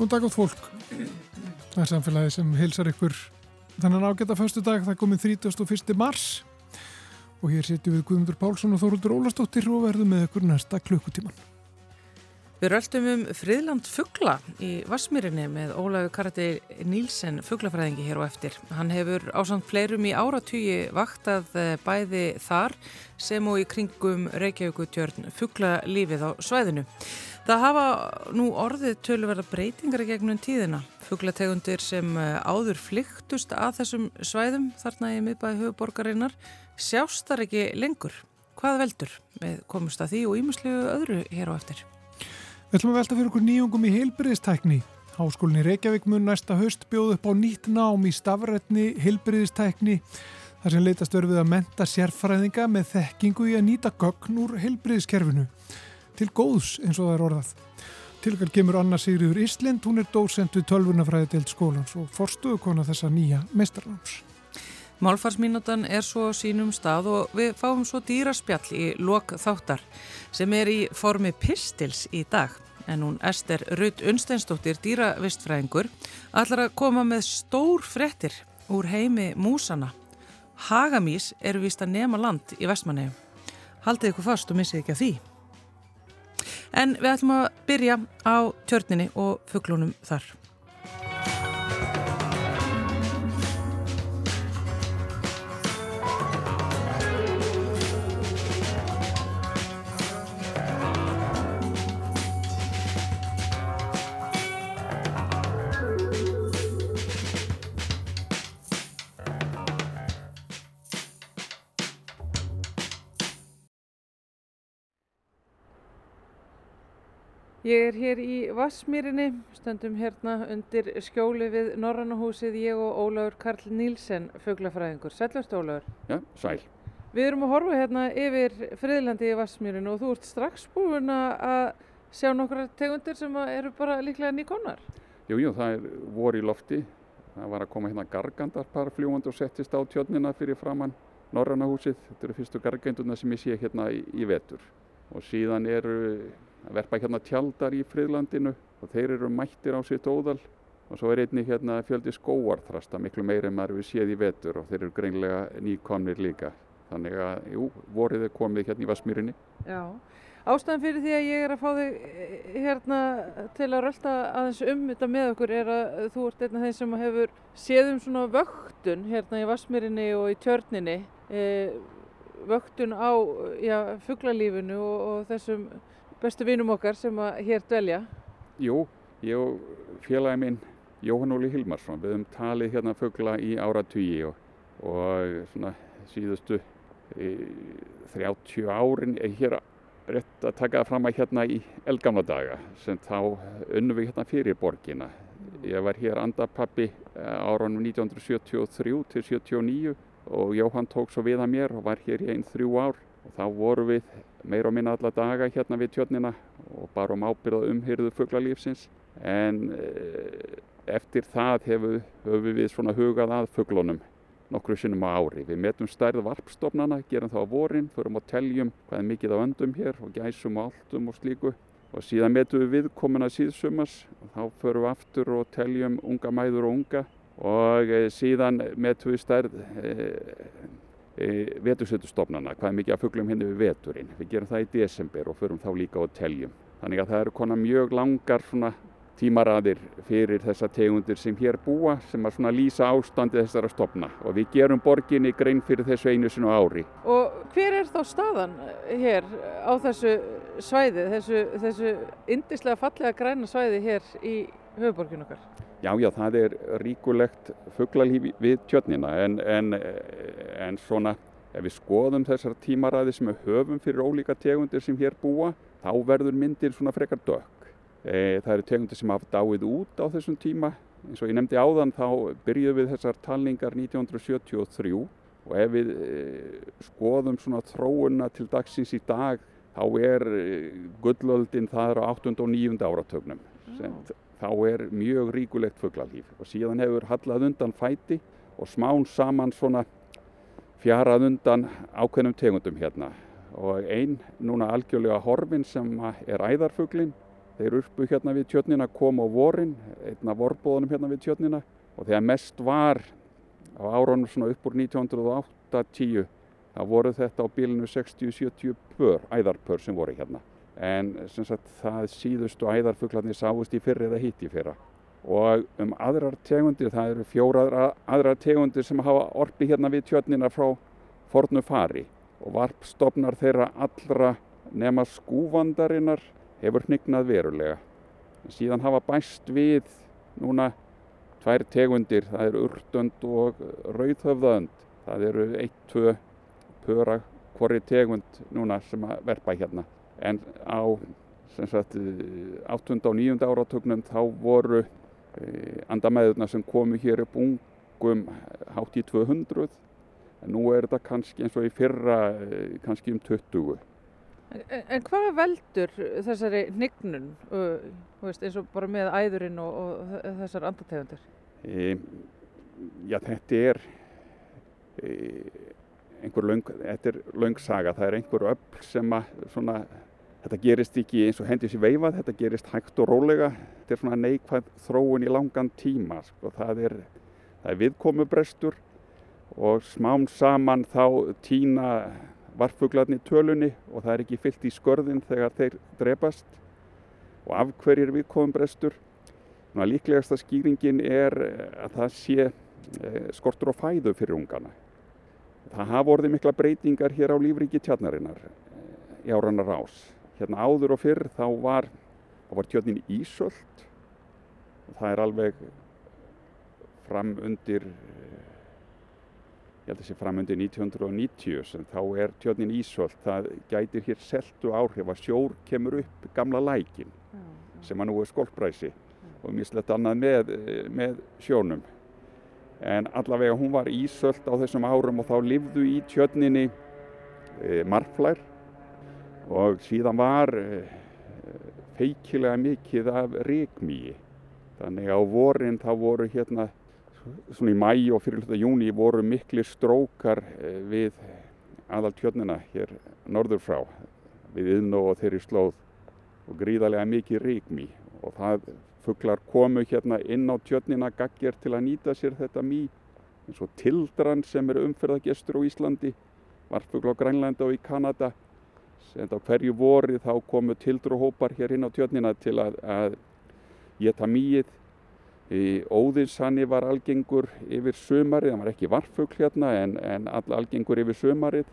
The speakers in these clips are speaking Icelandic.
Góðan dag átt fólk. Það er samfélagi sem hilsar ykkur þannig ágæta fyrstu dag. Það er komið 31. mars og hér setjum við Guðmundur Pálsson og Þóruldur Ólastóttir og verðum með ykkur næsta klukkutíman. Við röldum um friðland fuggla í Vassmýrinni með Ólaug Karati Nílsen fugglafræðingi hér og eftir. Hann hefur ásand fleirum í áratugi vaktað eh, bæði þar sem og í kringum Reykjavíkutjörn fugglalífið á svæðinu. Það hafa nú orðið tölverða breytingar gegnum tíðina. Fugglategundir sem eh, áður flyktust að þessum svæðum þarna í miðbæði höfuborgarinnar sjást þar ekki lengur. Hvað veldur? Við komumst að því og ímuslegu öðru hér og eftir. Við ætlum að velta fyrir okkur nýjungum í heilbriðistækni. Háskólinni Reykjavík mun næsta höst bjóð upp á nýtt nám í stafrætni heilbriðistækni þar sem leitast verfið að menta sérfræðinga með þekkingu í að nýta gögn úr heilbriðiskerfinu til góðs eins og það er orðað. Tilkall kemur Anna Sigriður Íslind, hún er dósent við tölvunafræði deilt skólans og forstuðu kona þessa nýja meistarnáms. Málfarsmínútan er svo sínum stað og við fáum svo dýraspjall í lok þáttar sem er í formi pistils í dag. En hún Ester Rudd Unsteinsdóttir dýravistfræðingur allar að koma með stór frettir úr heimi músana. Hagamís eru vist að nema land í vestmannegjum. Haldið ykkur fast og missið ekki að því. En við ætlum að byrja á tjörninni og fugglunum þar. Ég er hér í Vassmýrinni, stöndum hérna undir skjóli við Norrannahúsið, ég og Ólaur Karl Nílsen, fugglafræðingur. Sælust Ólaur. Já, sæl. Við erum að horfa hérna yfir friðlandi í Vassmýrinu og þú ert strax búin að sjá nokkra tegundir sem eru bara líklega nýkonar. Jú, jú, það er vor í lofti. Það var að koma hérna gargandar par fljúandi og settist á tjörnina fyrir framann Norrannahúsið. Þetta eru fyrstu garganduna sem ég sé hérna í, í vetur. Og síðan eru verpa hérna tjaldar í friðlandinu og þeir eru mættir á sitt óðal. Og svo er einni hérna fjöldi skóarþrasta miklu meiri en maður við séð í vetur og þeir eru greinlega nýkomnir líka. Þannig að, jú, vorið er komið hérna í Vasmýrinni Já, ástæðan fyrir því að ég er að fá þig hérna til að rölda aðeins um þetta með okkur er að þú ert einn af þeim sem hefur séð um svona vöktun hérna í Vasmýrinni og í tjörninni e, vöktun á já, fugglalífinu og, og þessum bestu vinum okkar sem að hér dvelja. Jú, ég og félagi minn Jóhann Óli Hilmarsson, við höfum talið hérna fuggla í áratvíi og, og svona síðustu e, 30 árin er hér rétt að taka fram að hérna í elgamla daga sem þá unnum við hérna fyrir borgina. Ég var hér andapappi áraunum 1973 til 79 og Jóhann tók svo við að mér og var hér í einn þrjú ár og þá voru við meira og minna alla daga hérna við tjörnina og bara um ábyrða umhyrðu fugglalífsins en eftir það hefur, hefur við svona hugað að fugglunum nokkru sinnum á ári. Við metum stærð varpstofnana, gerum það á vorin, förum og teljum hvað er mikið á öndum hér og gæsum og alltum og slíku. Og síðan metum við viðkomuna síðsumas og þá förum við aftur og teljum unga mæður og unga. Og síðan metum við stærð e, e, vetursetustofnana, hvað er mikið af fugglum henni við veturinn. Við gerum það í desember og förum þá líka og teljum. Þannig að það eru konar mjög langar svona tímaraðir fyrir þessa tegundir sem hér búa sem að svona lýsa ástandi þessara stofna og við gerum borginni grein fyrir þessu einu sinu ári. Og hver er þá staðan hér á þessu svæði, þessu, þessu indislega fallega græna svæði hér í höfuborginu okkar? Já, já, það er ríkulegt fugglalíf við tjötnina en, en, en svona ef við skoðum þessar tímaraði sem við höfum fyrir ólíka tegundir sem hér búa þá verður myndir svona frekar dökk. Það eru tegundir sem hafa dáið út á þessum tíma. eins og ég nefndi áðan þá byrjuðum við þessar talningar 1973 og ef við skoðum svona þróuna til dagsins í dag þá er gullöldin það er á 8. og 9. áratögnum sem þá er mjög ríkulegt fugglalíf og síðan hefur hallað undan fæti og smán saman svona fjarað undan ákveðnum tegundum hérna og einn núna algjörlega horfin sem er æðarfuglin Þeir urpu hérna við tjörnina, kom á vorin, einna vorbóðunum hérna við tjörnina og þegar mest var á áraunum svona upp úr 1908-10 þá voru þetta á bílinu 60-70 pör, æðarpör sem voru hérna. En sem sagt það síðustu æðarfuglarnir sáist í fyrri eða í fyrra. Og um aðrar tegundir, það eru fjóra aðrar tegundir sem hafa orpi hérna við tjörnina frá fornu fari og varpstofnar þeirra allra nema skúvandarinnar hefur hnignað verulega. Síðan hafa bæst við núna tvær tegundir, það eru urtönd og rauðhöfðaönd. Það eru eitt, tvö pöra hvori tegund núna sem að verpa hérna. En á sagt, 8. og 9. áratögnum þá voru e, andamæðurna sem komu hér upp ungum hátt í 200 en nú er þetta kannski eins og í fyrra e, kannski um 20. En, en hvað veldur þessari hnignun veist, eins og bara með æðurinn og, og þessar andategundir? E, já, þetta er e, einhver löng, þetta er löngsaga, það er einhver öll sem að svona, þetta gerist ekki eins og hendis í veifað, þetta gerist hægt og rólega, þetta er svona neikvæð þróun í langan tíma, sko, það er, er viðkomubrestur og smám saman þá týna varfuglarni tölunni og það er ekki fyllt í skörðin þegar þeir drepast og af hverjir við komum brestur. Líklegasta skýringin er eh, að það sé eh, skortur og fæðu fyrir ungana. Það hafa orðið mikla breytingar hér á lífriki tjarnarinnar eh, í áranar rás. Hérna áður og fyrr þá var, var tjörnin ísöld og það er alveg fram undir ég held að það sé framöndi 1990 sem þá er tjörnin Ísholt það gætir hér seltu áhrif að sjór kemur upp gamla lækin sem að nú er skolpræsi og mislegt annað með, með sjónum. En allavega hún var Ísholt á þessum árum og þá livðu í tjörninni e, marflær og síðan var e, feikilega mikið af ríkmíi þannig á vorin þá voru hérna svona í mæ og fyrir hluta júni voru miklu strókar eh, við aðal tjörnina hér norður frá. Við yðnó og þeirri slóð og gríðarlega mikið ríkmí og það fugglar komu hérna inn á tjörnina gagger til að nýta sér þetta mý. Eins og tildran sem er umferðagestur á Íslandi varfugl á Grænlanda og í Kanada. En á hverju voru þá komu tildruhópar hér inn á tjörnina til að, að geta mýið Óðinsanni var algengur yfir sömarið, það var ekki varfugl hérna en, en all algengur yfir sömarið.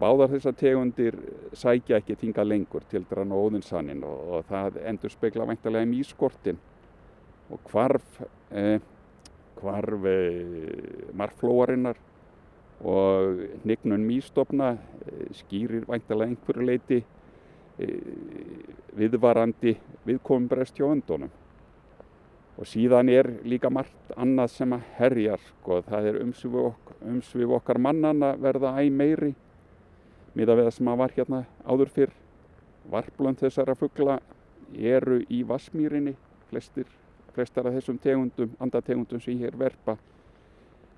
Báðar þessar tegundir sækja ekki þinga lengur til drann og óðinsannin og, og það endur spekla væntalega mýskortin og hvarf, eh, hvarf eh, marflóarinnar og hnignun mýstofna eh, skýrir væntalega einhverju leiti eh, viðvarandi viðkomumbrest hjá öndunum og síðan er líka margt annað sem að herjar sko. það er umsvið, ok umsvið okkar mannan að verða æg meiri miða við það sem að var hérna áður fyrr. Varplönd þessara fuggla eru í Vasmýrinni flestir, flestar af þessum tegundum andategundum sem hér verpa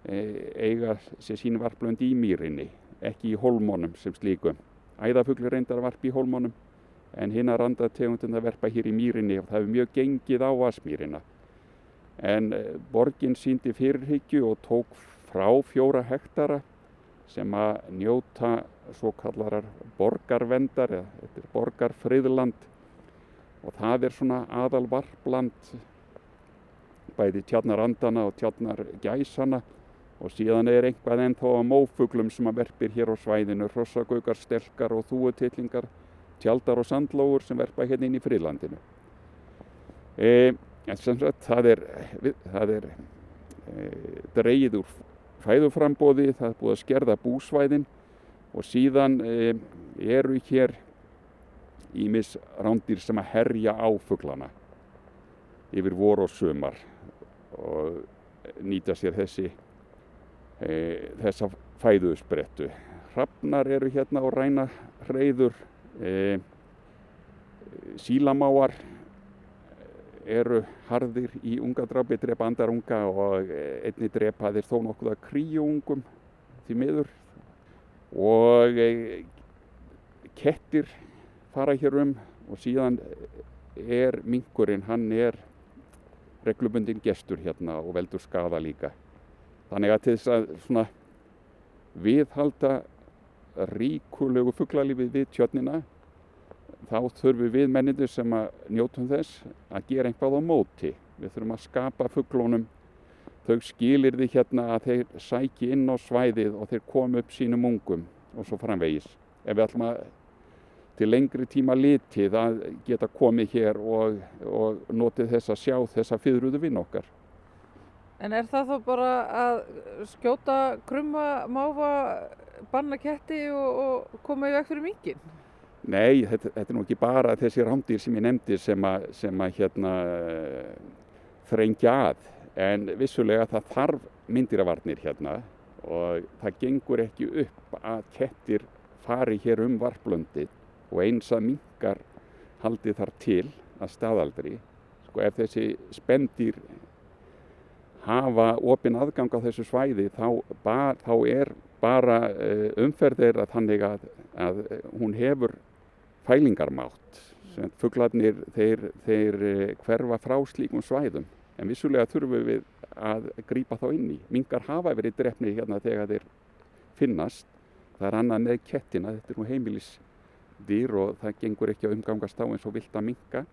e, eiga sér sín varplönd í mýrinni ekki í holmónum sem slíkum æðafugli reyndar varp í holmónum en hinnar andategundum það verpa hér í mýrinni og það hefur mjög gengið á Vasmýrina en eh, borgin síndi fyrirhyggju og tók frá fjóra hektara sem að njóta svo kallarar borgarvendar eða þetta er borgarfriðland. Og það er svona aðal varpland bæði tjarnarandana og tjarnargæsana og síðan er einhvað ennþá á mófuglum sem að verpir hér á svæðinu hrossagaugar, stelkar og þúutillingar tjaldar og sandlógur sem verpa hérna inn í friðlandinu. E, En sem sagt það er, það er e, dreigið úr fæðuframbóði, það er búið að skerða búsvæðin og síðan e, eru hér ímis rándir sem að herja á fugglana yfir vor og sömar og nýta sér þessi e, þessa fæðuðsbrettu. Hrafnar eru hérna og ræna hreyður, e, sílamáar eru harðir í ungadrápi, drepa andarunga og einni drepa þeir þó nokkuð að kríungum því miður og e, kettir fara hér um og síðan er minkurinn, hann er reglubundin gestur hérna og veldur skada líka. Þannig að til þess að svona viðhalda ríkulegu fugglalífið við tjörnina þá þurfum við mennindir sem að njótum þess að gera einhvað á móti. Við þurfum að skapa fugglónum þau skilir því hérna að þeir sæki inn á svæðið og þeir komu upp sínum ungum og svo framvegis. Ef við ætlum að til lengri tíma litið að geta komið hér og, og notið þess að sjá þessa fyrruðu vinn okkar. En er það þá bara að skjóta, krumma, máfa, banna ketti og, og koma í veg fyrir mingin? Nei, þetta, þetta er nú ekki bara þessi rámdýr sem ég nefndi sem að, sem að hérna, þrengja að. En vissulega það þarf myndiravarnir hérna og það gengur ekki upp að kettir fari hér um varplöndið og eins að mingar haldi þar til að staðaldri. Sko ef þessi spendir hafa opin aðgang á þessu svæði þá, ba, þá er bara uh, umferðir að þannig að, að hún hefur fælingarmátt. Fugglarnir þeir, þeir uh, hverfa frá slíkum svæðum en vissulega þurfum við að grýpa þá inn í. Mingar hafa verið drefni hérna þegar þeir finnast. Það er annað með kettina, þetta er nú heimilis dýr og það gengur ekki að umgangast á eins og vilt að minka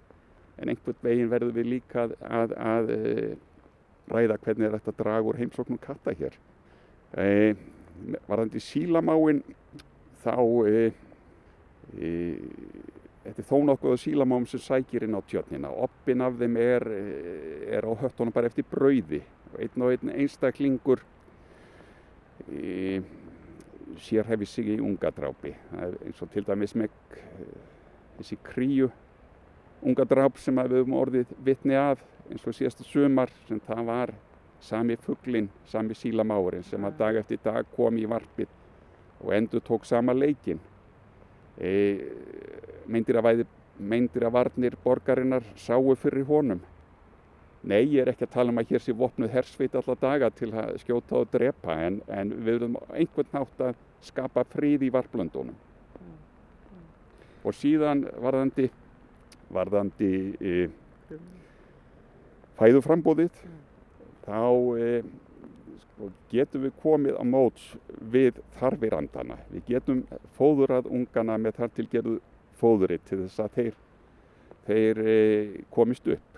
en einhvern veginn verður við líka að, að, að e, ræða hvernig er þetta úr heimsóknum katta hér. E, varðandi sílamáin þá e, þetta er þó nokkuð sílamáum sem sækir inn á tjörnina. Oppin af þeim er, e, er á höttunum bara eftir brauði einn og einn einstaklingur e, sérhæfi sig í ungadrápi. eins og til dæmis með eh, þessi kríu ungadráp sem við höfum orðið vitni af eins og síðasta sumar sem það var sami fugglin, sami sílamárin sem að dag eftir dag kom í varpið og endur tók sama leikin. E, meindir að, að varnir borgarinnar sáu fyrir honum. Nei, ég er ekki að tala um að hér sé vopnuð hersveit alltaf daga til að skjóta og drepa en, en við verðum einhvern nátt að skapa frið í varplöndunum. Mm. Mm. Og síðan varðandi, varðandi e, fæðuframbóðið, mm. þá e, getum við komið á móts við þarfirandana. Við getum fóðurað ungana með þar til gerðu fóðurinn til þess að þeir, þeir e, komist upp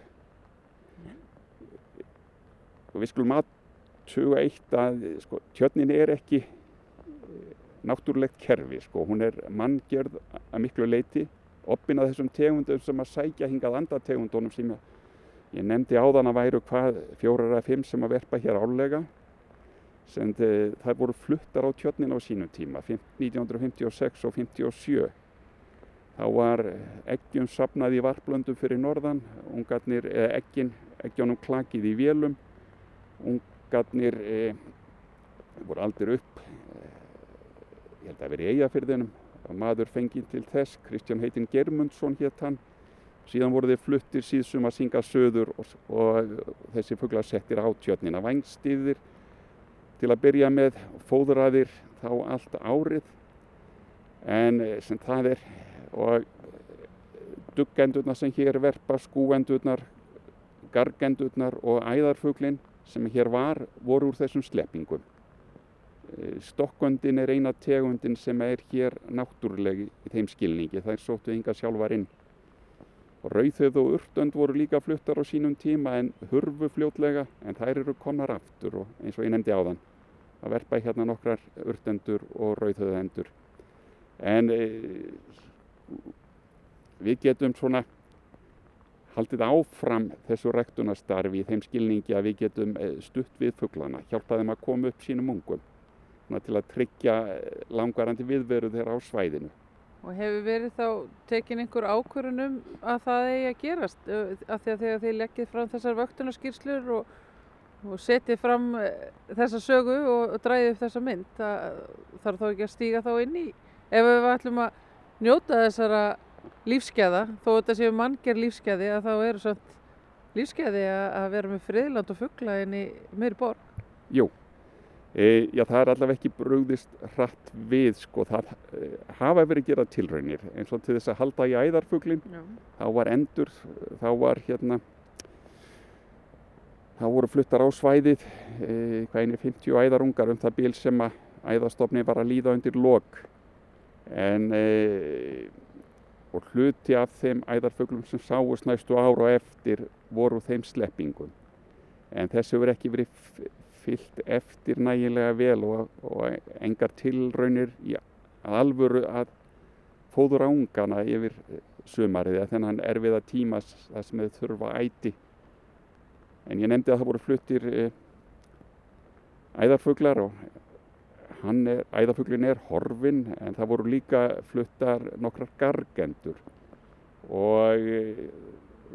og við skulum aðtuga eitt að sko, tjörnin er ekki eh, náttúrulegt kerfi, sko. hún er manngjörð að miklu leiti oppin að þessum tegundum sem að sækja hingað andategundunum sem ég nefndi áðan að væru hvað fjórar að fimm sem að verpa hér álega sem það voru fluttar á tjörnin á sínum tíma 1956 og 57 þá var eggjum sapnað í varplöndum fyrir norðan ungarnir, eða eggin, eggjónum klakið í vélum ungarnir e, voru aldir upp e, ég held að veri eigafyrðinum maður fengið til þess Kristján Heitin Germundsson hétt hann. Síðan voru þeir fluttir síðsum að synga söður og, og þessi fugglar settir á tjötnina vangstíðir til að byrja með fóðræðir þá allt árið en e, sem það er og duggendurna sem hér verpa skúendurnar gargendurnar og æðarfuglinn sem hér var voru úr þessum sleppingum. Eh, Stokkundin er eina tegundin sem er hér náttúrulegi í þeim skilningi. Það er sóttu ynga sjálfar inn. Rauðið og urtönd voru líka fluttar á sínum tíma en hurfu fljótlega en þær eru konar aftur og eins og ég nefndi á þann. Það verpa hérna nokkrar urtöndur og rauðhauðendur. En e, við getum svona haldið áfram þessu rektunastarfi í þeim skilningi að við getum eh, stutt við fugglana, hjálpa þeim að koma upp sínum ungum til að tryggja eh, langvarandi viðveru þeirra á svæðinu. Og hefur verið þá tekin einhver ákvörunum að það eigi að gerast af því að þegar þið leggið fram þessar vöktunarskýrslur og, og setið fram þessa sögu og, og dræðið upp þessa mynd, það þarf þá ekki að stíga þá inn í ef við ætlum að njóta þessara lífskeiða, þó þetta séu manngjör lífskeiði að þá eru svona lífskeiði að vera með friðland og fuggla inn í meiri borg. Jú, E, já, það er allavega ekki brugðist hratt við, sko, það e, hafa verið gerað tilraunir eins og til þess að halda í æðarfuglin, þá var endur, þá var hérna, þá voru fluttar á svæðið, e, hvað einir 50 æðarungar um það bíl sem að æðastofni var að líða undir lok, en e, og hluti af þeim æðarfuglum sem sáust næstu ára og eftir voru þeim sleppingum, en þessu verið ekki verið fyllt eftir nægilega vel og, og engar tilraunir í alvöru að fóður ángana yfir sumarið eða þennan erfiða tíma það sem þau þurfa æti. En ég nefndi að það voru fluttir e, æðarfuglar og er, æðarfuglin er horfin en það voru líka fluttar nokkrar gargendur og e,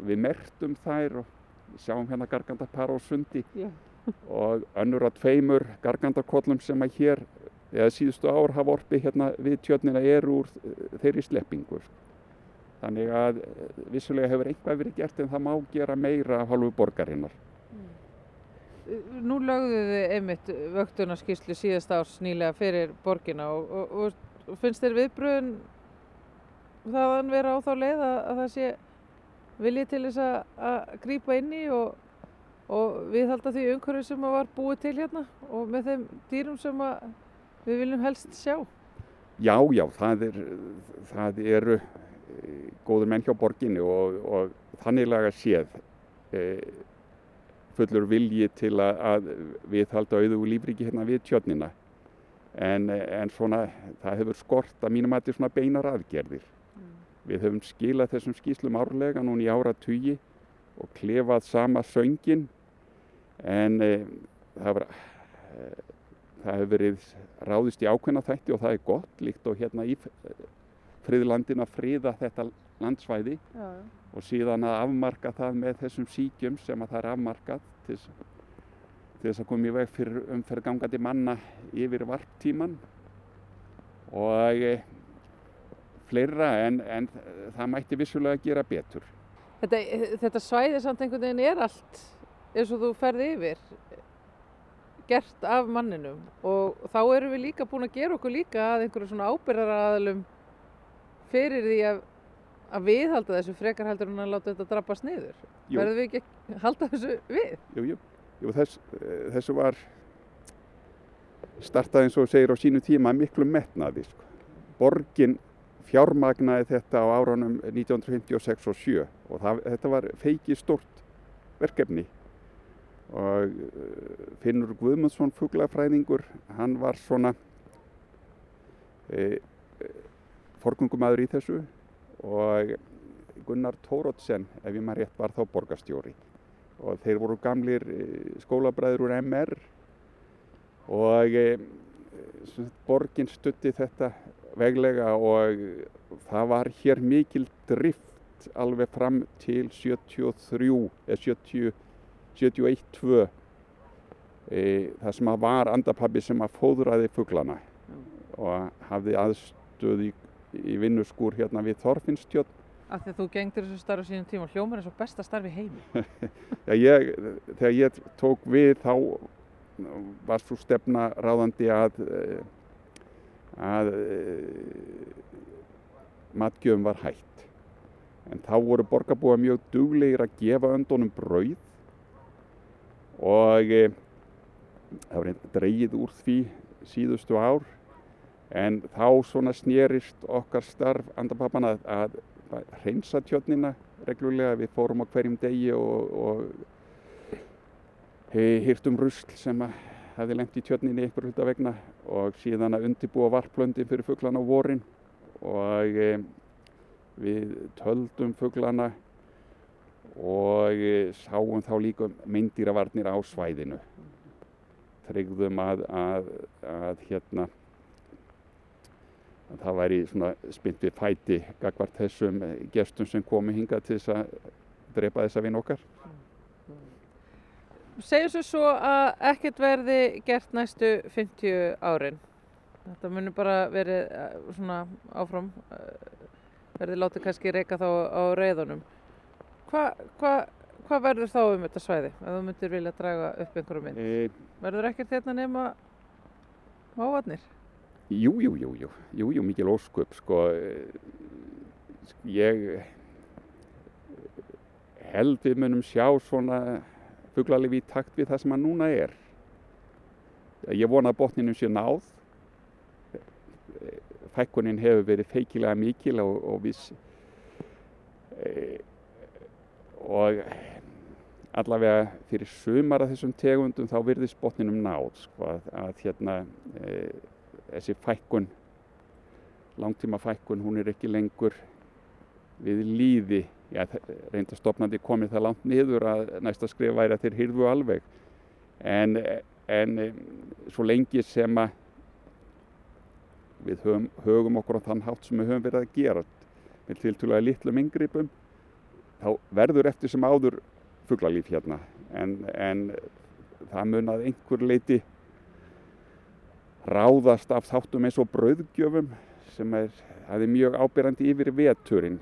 við mertum þær og sjáum hérna gargandapar á sundi. Yeah og önnur að tveimur gargandakollum sem að hér eða síðustu ár hafa orpi hérna við tjörnina er úr þeirri sleppingur. Þannig að eh, vissulega hefur einhvað verið gert en það má gera meira af halvu borgarinnar. Mm. Nú lögðu þið einmitt vöktunarskíslu síðast árs nýlega fyrir borgina og, og, og finnst þér viðbröðun þaðan vera á þá leið að, að það sé viljið til þess að, að grýpa inn í og og við halda því umhverju sem var búið til hérna og með þeim dýrum sem við viljum helst sjá. Já, já, það, er, það eru eh, góður menn hjá borginni og, og þanniglega séð e, fullur vilji til að, að við halda auðu og lífriki hérna við tjötnina en, en svona það hefur skort að mínum að þetta er svona beinar aðgerðir. Mm. Við höfum skilað þessum skýslum árlega núna í ára tugi og klefað sama söngin en e, það, var, e, það hefur verið ráðist í ákveðna þætti og það er gott líkt og hérna í friðlandin að friða þetta landsvæði já, og síðan að afmarka það með þessum síkjum sem að það er afmarkað til, til þess að koma í veg fyrir umferðgangandi manna yfir varptíman og e, fleira en, en það mætti vissulega gera betur. Þetta, þetta svæði samt einhvern veginn er allt eins og þú ferði yfir gert af manninum og þá erum við líka búin að gera okkur líka að einhverju svona ábyrðaraðalum fyrir því að, að viðhalda þessu frekar heldur en að láta þetta drabbast niður. Jú. Verðum við ekki að halda þessu við? Jú, jú. jú þess, þessu var startað eins og segir á sínu tíma miklu metnaði. Sko. Borgin fjármagnaði þetta á árunum 1956 og 7 og það, þetta var feiki stort verkefni og eh, Finnur Guðmundsson fuglafræðingur, hann var svona e, forgungumæður í þessu. Og Gunnar Tórótsen, ef ég maður rétt, var þá borgastjóri og þeir voru gamlir skólabræður úr MR og e, borgin stutti þetta veglega og það var hér mikil drift alveg fram til 73 eða 70 71-2 e, það sem var andapabbi sem að fóðraði fugglana og hafði aðstöð í, í vinnuskúr hérna við Þorfinnstjörn. Af því að þú gengdur þessu starf sínum tíma og hljómar er svo besta starf í heimi. Þegar ég tók við þá var svo stefna ráðandi að að matgjöfum var hægt en þá voru borgarbúa mjög duglegir að gefa öndunum brauð og e, það var eitthvað dreyið úr því síðustu ár en þá svona snýrist okkar starf andarpappana að, að reynsa tjötnina reglulega. Við fórum á hverjum degi og, og hýrtum rusl sem að hefði lengt í tjötninni ykkur hluta vegna og síðan að undibúa varplöndi fyrir fugglan á vorin. Og e, við töldum fugglana og eh, sáum þá líka myndýravarnir á svæðinu. Tryggðum að, að, að hérna að það væri svona spynt við fæti gagvart þessum gestum sem komi hinga til þess að drepa þessa vinn okkar. Segjum svo svo að ekkert verði gert næstu 50 árin. Þetta munir bara verið eh, svona áfram eh, verði látið kannski reyka þá á reyðunum Hvað hva, hva verður þá um þetta svæði? Ef þú myndir vilja draga upp einhverju mynd. E... Verður ekkert hérna nema mávarnir? Jú, jú, jú, jú, jú, jú, mikil ósköp, sko, ég held við munum sjá svona fugglarlifi í takt við það sem hann núna er. Ég vona að botninum sé náð, fækkunin hefur verið feikilega mikil og, og viss og allavega fyrir sumar af þessum tegundum þá virðist botninum náð, sko, að, að hérna e, þessi fækkun langtíma fækkun hún er ekki lengur við líði já, reyndastofnandi komið það langt niður að næsta skrif væri að þeir hyrfu alveg. En, en svo lengi sem að við höfum, höfum okkur á þann hátt sem við höfum verið að gera með tiltúlega litlum yngripum þá verður eftir sem áður fugglalíf hérna en, en það mun að einhver leiti ráðast af þáttum eins og brauðgjöfum sem er, er mjög ábyrjandi yfir veturinn.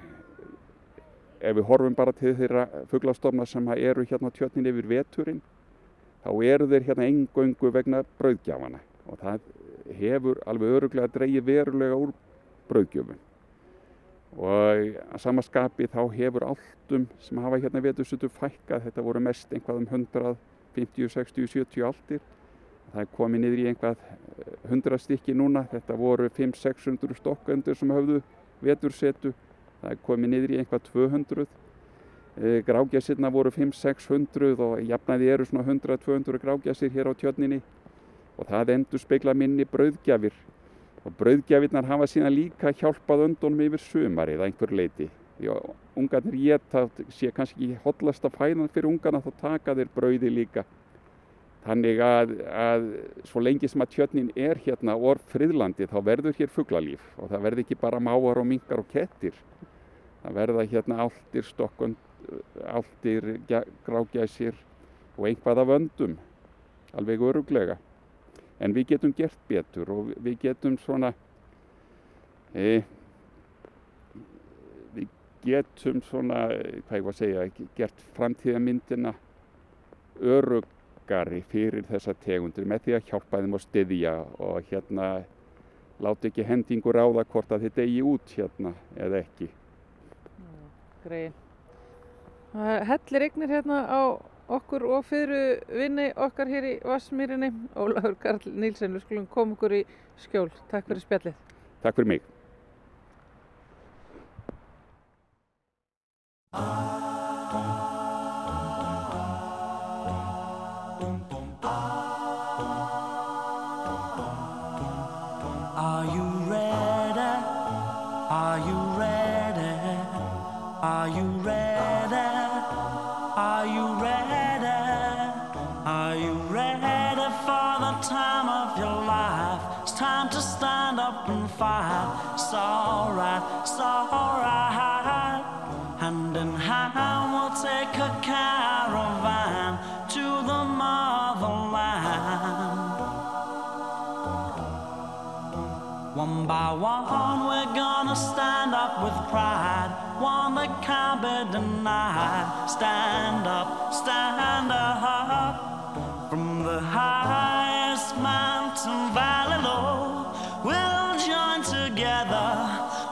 Ef við horfum bara til þeirra fugglastofna sem eru hérna tjötnin yfir veturinn, þá eru þeir hérna engöngu vegna brauðgjafana og það hefur alveg öruglega dreyið verulega úr brauðgjöfum. Og að samaskapi þá hefur alltum sem hafa hérna vetursutu fækkað, þetta voru mest einhvað um 150, 60, 70 aldir Það er komið niður í einhvað 100 stykki núna, þetta voru 500-600 stokkendur sem höfðu vetursetu, það er komið niður í einhvað 200. Grágjæsirna voru 500-600 og jafnæði eru svona 100-200 grágjæsir hér á tjörninni og það endur speikla minni brauðgjafir. Og brauðgjafirnar hafa síðan líka hjálpað öndunum yfir sumarið að einhver leiti. Því að ungarnir geta, sé kannski ekki hotlasta fæðan fyrir ungarna þá taka þeir brauði líka. Þannig að, að svo lengi sem að tjörnin er hérna orð friðlandi þá verður hér fugglalíf og það verður ekki bara máar og mingar og kettir. Það verða hérna áltir, stokkund, áltir, grágæsir og einhvað af öndum, alveg öruglega. En við getum gert betur og við getum svona, e, við getum svona, hvað ég var að segja, gert framtíðamyndina örug margari fyrir þessa tegundir með því að hjálpa þeim að styðja og hérna láta ekki hendingur á það hvort að þetta eigi út hérna eða ekki. Greið. Það hellir eignir hérna á okkur og fyrir vinni okkar hér í Vassmýrinni. Ólafur Karl Nílsen, við skulum koma okkur í skjól. Takk fyrir spjallið. Takk fyrir mig. One we're gonna stand up with pride. One that can't be denied. Stand up, stand up from the highest mountain valley low. We'll join together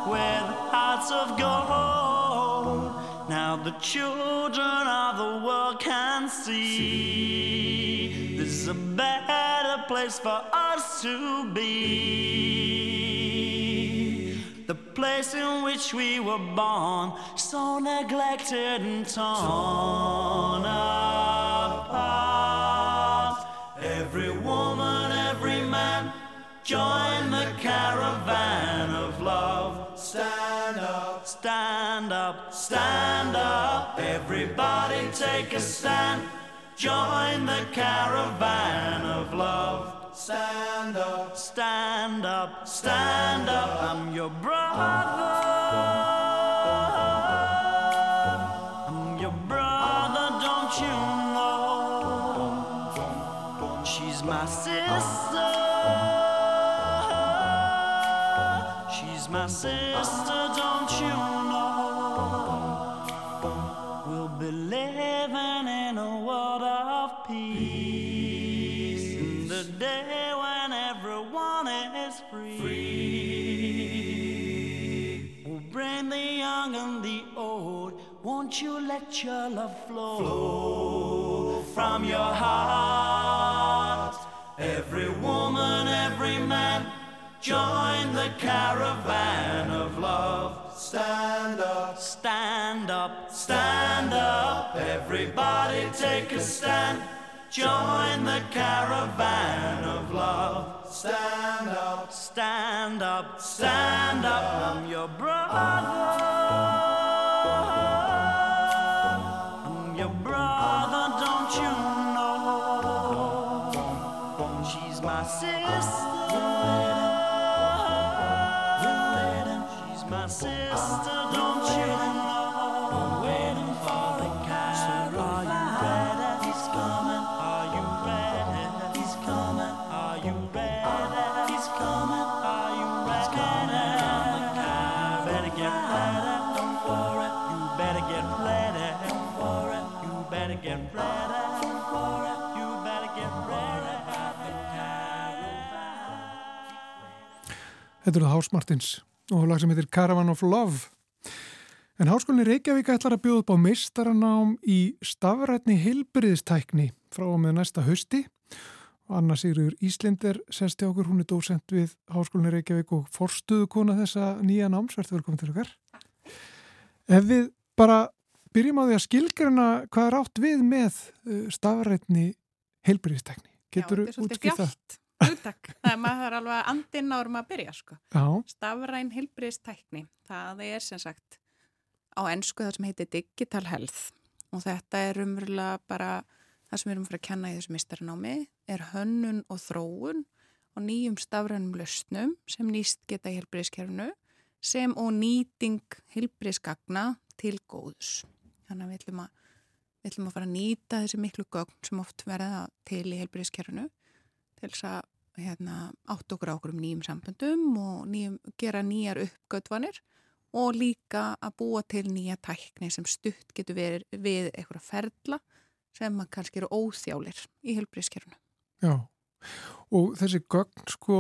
with hearts of gold. Now the children of the world can see this is a better place for us to be. Place in which we were born, so neglected and torn apart. Every woman, every man Join the caravan of love. Stand up, stand up, stand up. Everybody take a stand. Join the caravan of love. Stand up, stand up, stand up. I'm your brother. I'm your brother, don't you know? She's my sister. She's my sister, don't you know? We'll be living Won't you let your love flow, flow from your heart? Every woman, every man, join the caravan of love. Stand up, stand up, stand up. Everybody take a stand. Join the caravan of love. Stand up, stand up, stand up. I'm your brother. Þetta eru House Martins og lag sem heitir Caravan of Love. En Háskólinni Reykjavík ætlar að bjóða upp á meistaranám í stafrætni heilbriðistækni frá og með næsta hausti. Og Anna Sigriður Íslinder sesti okkur, hún er dósent við Háskólinni Reykjavík og forstuðu kona þessa nýja náms. Verður velkomin til okkar. Ef við bara byrjum á því að skilgrana hvað er átt við með uh, stafrætni heilbriðistækni. Getur svolítið útskipt það? Hugtak. Það er maður alveg andinn árum að byrja sko. Já, Stafræn heilbriðstækni, það er sem sagt á ennsku það sem heitir digital health og þetta er umverulega bara það sem við erum fyrir að kenna í þessu mistarnámi er hönnun og þróun og nýjum stafrænum lausnum sem nýst geta í heilbriðskerfinu sem og nýting heilbriðsgagna til góðs. Þannig að við ætlum að, við ætlum að fara að nýta þessi miklu gögn sem oft verða til í heilbriðskerfinu til þess að hérna, átt okkur á okkur um nýjum samböndum og nýjum, gera nýjar uppgötvanir og líka að búa til nýja tækni sem stutt getur verið við eitthvað ferla sem kannski eru óþjálir í helbriðskerfunu. já. Og þessi gögn, sko,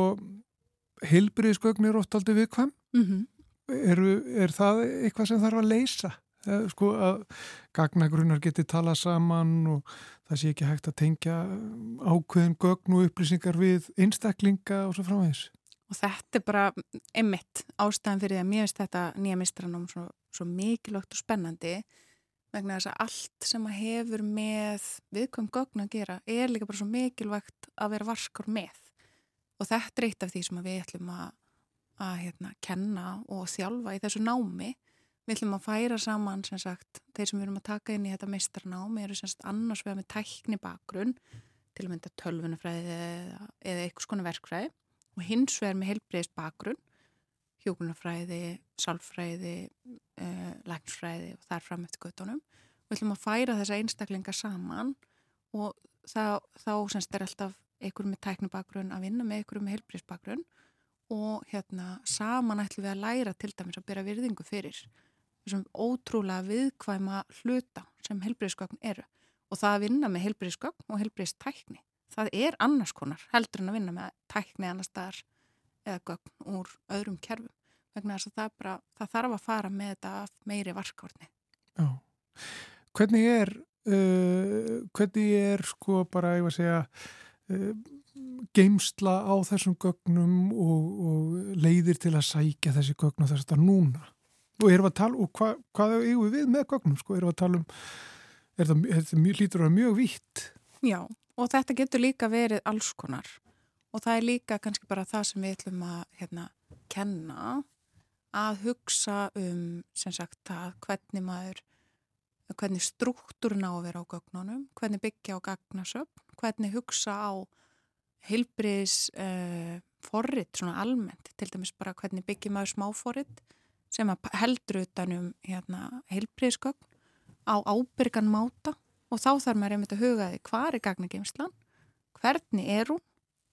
heilbriðisgögn eru oft aldrei viðkvæm. Mm -hmm. Eru, er það eitthvað sem þarf að leysa? Eh, Sko að gagnagrunnar geti tala saman og það sé ekki hægt að tengja ákveðin gögn og upplýsingar við einstaklinga og svo framvegis. Og þetta er bara einmitt ástæðan fyrir því að mér finnst þetta nýja mistranum svo, svo mikilvægt og spennandi vegna þess að allt sem að hefur með viðkvæm gögn að gera er líka bara svo mikilvægt að vera varskar með. Og þetta er eitt af því sem við ætlum að, að hérna, kenna og þjálfa í þessu námi. Við ætlum að færa saman, sem sagt, þeir sem við erum að taka inn í þetta meistarnámi eru sem sagt annars vegar með tækni bakgrunn, til að mynda tölvunafræði eða, eða eitthvað skona verkfræði og hins vegar með heilbreyðis bakgrunn, hjókunarfræði, sálfræði, uh, læknsfræði og þar fram eftir göttunum. Við ætlum að færa þessa einstaklinga saman og þá, þá semst er alltaf einhver með tækni bakgrunn að vinna með einhver með heilbreyðis bakgrunn og hérna saman ætlum við að læra til dæmis að byrja virðingu fyrir þessum ótrúlega viðkvæma hluta sem helbriðsgögn eru og það að vinna með helbriðsgögn og helbriðstækni það er annars konar heldur en að vinna með tækni annars staðar eða gögn úr öðrum kerfum vegna þess að það, bara, það þarf að fara með þetta meiri varkórni Já. Hvernig er, uh, hvernig er sko bara, ég var að segja, uh, geimsla á þessum gögnum og, og leiðir til að sækja þessi gögn og þess að núna? Og erum að tala, og hva, hvað eigum við með gögnum, sko? Erum að tala um, er það, er það mjög, lítur að mjög vítt? Já, og þetta getur líka verið alls konar og það er líka kannski bara það sem við ætlum að hérna, kenna að hugsa um sem sagt að hvernig maður hvernig struktúrun á að vera á gögnunum, hvernig byggja á gagnasöfn, hvernig hugsa á heilbriðis uh, forrit svona almennt, til dæmis bara hvernig byggjum maður smáforrit sem heldur utanum hérna, heilbriðisgögn á ábyrgan máta og þá þarf maður einmitt að huga því hvað er gagnageimslan, hvernig er hún,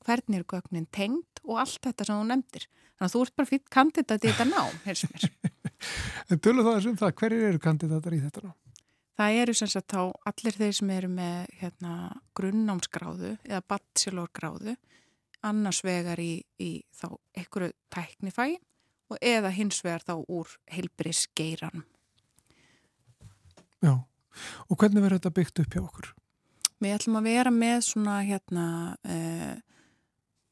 hvernig er gögnin tengd og allt þetta sem þú nefndir. Þannig að þú ert bara fyrir kandidat í þetta nám, heils mér. En tölum það þessum það, hverjir eru kandidatar í þetta ná? Það eru sem sagt þá allir þeir sem eru með hérna, grunnámsgráðu eða bachelorgráðu, annars vegar í, í þá einhverju tæknifæi og eða hins vegar þá úr heilbrisgeiranum. Já, og hvernig verður þetta byggt upp hjá okkur? Við ætlum að vera með svona hérna uh,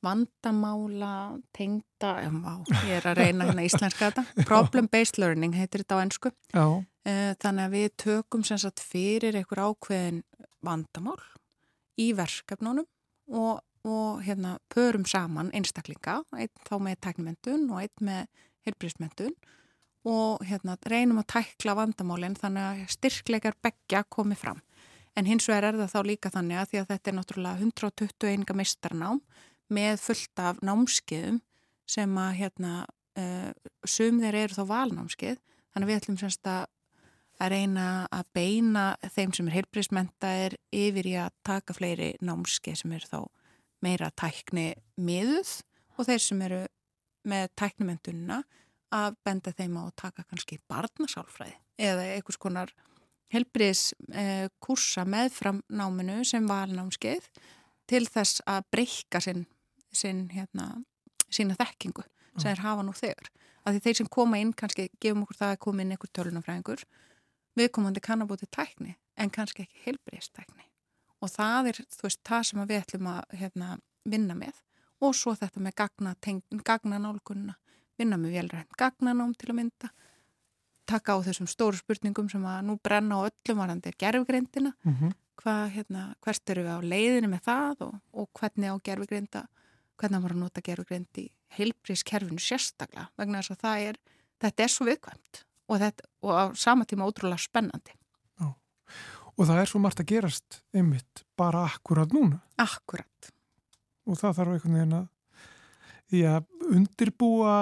vandamála, tengda, ég er að reyna hérna íslenska þetta, problem-based learning heitir þetta á ennsku. Já. Uh, þannig að við tökum sem sagt fyrir einhver ákveðin vandamál í verkefnunum og, og hérna pörum saman einstaklinga, einn þá með teknimendun og einn með helbrísmendun og hérna reynum að tækla vandamálinn þannig að styrkleikar begja komi fram. En hins vegar er það þá líka þannig að því að þetta er náttúrulega 121 mistarnám með fullt af námskiðum sem að hérna uh, sum þeir eru þá valnámskið þannig að við ætlum semst að að reyna að beina þeim sem er heilbríðsmentaðir yfir í að taka fleiri námskeið sem eru þá meira tækni miðuð og þeir sem eru með tæknimendunna að benda þeim á að taka kannski barnasálfræði eða einhvers konar helbriðskursa eh, meðfram náminu sem valnámskeið til þess að breyka sinn, sinn, hérna, sína þekkingu sem er hafa nú þegar. Af því þeir sem koma inn, kannski gefum okkur það að koma inn einhver tölunafræðingur, viðkomandi kannabóti tækni en kannski ekki helbriðstækni. Og það er, veist, það sem við ætlum að hérna, vinna með. Og svo þetta með gagna, gagna nálgunna, vinna með velrænt gagnanám til að mynda. Taka á þessum stóru spurningum sem að nú brenna á öllum varandi gerfgrindina, mm -hmm. hvað, hérna, hvert eru við á leiðinu með það og, og hvernig á gerfgrinda, hvernig maður að nota gerfgrind í heilbrískerfinu sérstaklega, vegna þess að það er, þetta er svo viðkvæmt og, þetta, og á sama tíma ótrúlega spennandi. Já. Og það er svo margt að gerast einmitt bara akkurat núna. Akkurat. Og það þarf einhvern veginn að, að undirbúa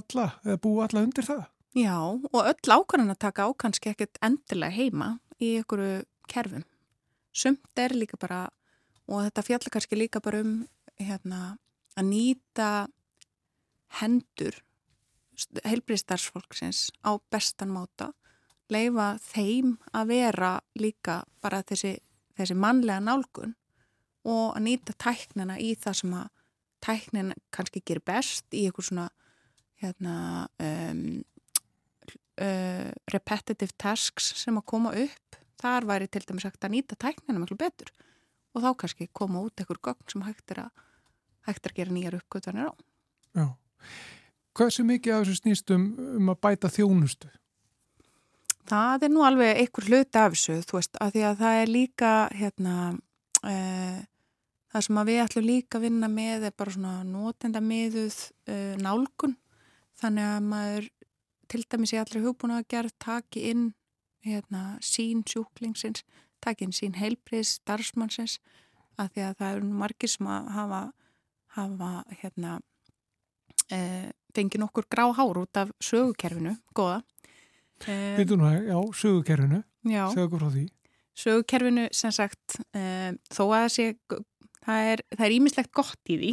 alla, eða búa alla undir það. Já, og öll ákvæmlega að taka ákvæmski ekkert endilega heima í einhverju kerfum. Sumt er líka bara, og þetta fjallar kannski líka bara um hérna, að nýta hendur heilbriðstarfsfólksins á bestan máta, leifa þeim að vera líka bara þessi, þessi mannlega nálgun og að nýta tæknina í það sem að tæknin kannski gerir best í einhver svona hérna um, uh, repetitive tasks sem að koma upp þar væri til dæmis hægt að nýta tæknina mjög betur og þá kannski koma út einhver gögn sem hægt er að, hægt er að gera nýjar uppgötvanir á. Já. Hversu mikið af þessu snýstum um að bæta þjónustu? Það er nú alveg einhver hluti af þessu, þú veist, að því að það er líka, hérna, e, það sem við ætlum líka að vinna með er bara svona nótenda miðuð e, nálgun, þannig að maður til dæmis í allri hugbúna að gera taki inn hérna, sín sjúklingsins, taki inn sín heilbriðs, starfsmannsins að því að það eru margir sem að hafa, hafa hérna, e, fengið nokkur grá hár út af sögukerfinu, goða. Við nú, já, sögukerfinu, sögur frá því. Sögukerfinu sem sagt, e, þó að það sé, það er ímislegt gott í því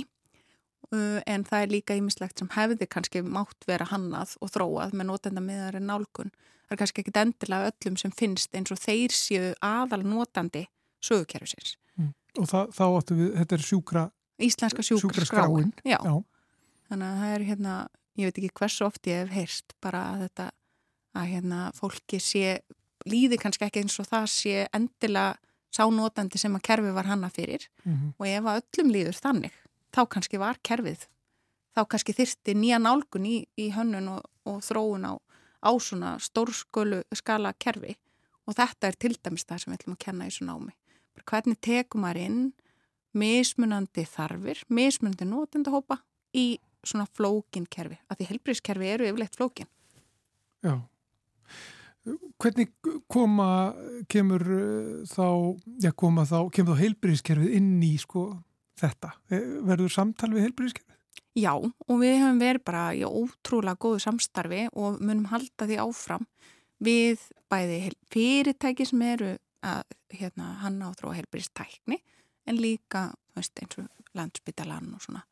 Uh, en það er líka ímislegt sem hefði kannski mátt vera hannað og þróað með notenda miðar en nálgun. Það er kannski ekkit endilega öllum sem finnst eins og þeir séu aðal notandi sögukerfisins. Mm. Og það, þá áttu við, þetta er sjúkra Íslenska sjúkra skráin. Já. Já. Þannig að það er hérna, ég veit ekki hversu oft ég hef heyrst bara að þetta að hérna fólki sé, líði kannski ekki eins og það sé endilega sánotandi sem að kerfi var hanna fyrir. Mm -hmm. og ef að öllum líður þannig þá kannski var kerfið þá kannski þyrsti nýja nálgun í, í hönnun og, og þróun á, á svona stórskólu skala kerfi. Og þetta er til dæmis það sem við ætlum að kenna í svona ámi hvernig tekum maður inn mismunandi þarfir mismunandi nótendahópa í svona flókin kerfi, að því helbriðskerfi eru yfirleitt flókin. Já Hvernig koma kemur uh, þá, já koma þá kemur þá heilbriðskerfið inn í sko þetta? E, verður samtal við heilbríðiskerfið? Já, og við hefum verið bara í ótrúlega góðu samstarfi og munum halda því áfram við bæði fyrirtæki sem eru að hérna, hanna á þróa heilbríðistækni en líka veist, eins og landsbytalan og svona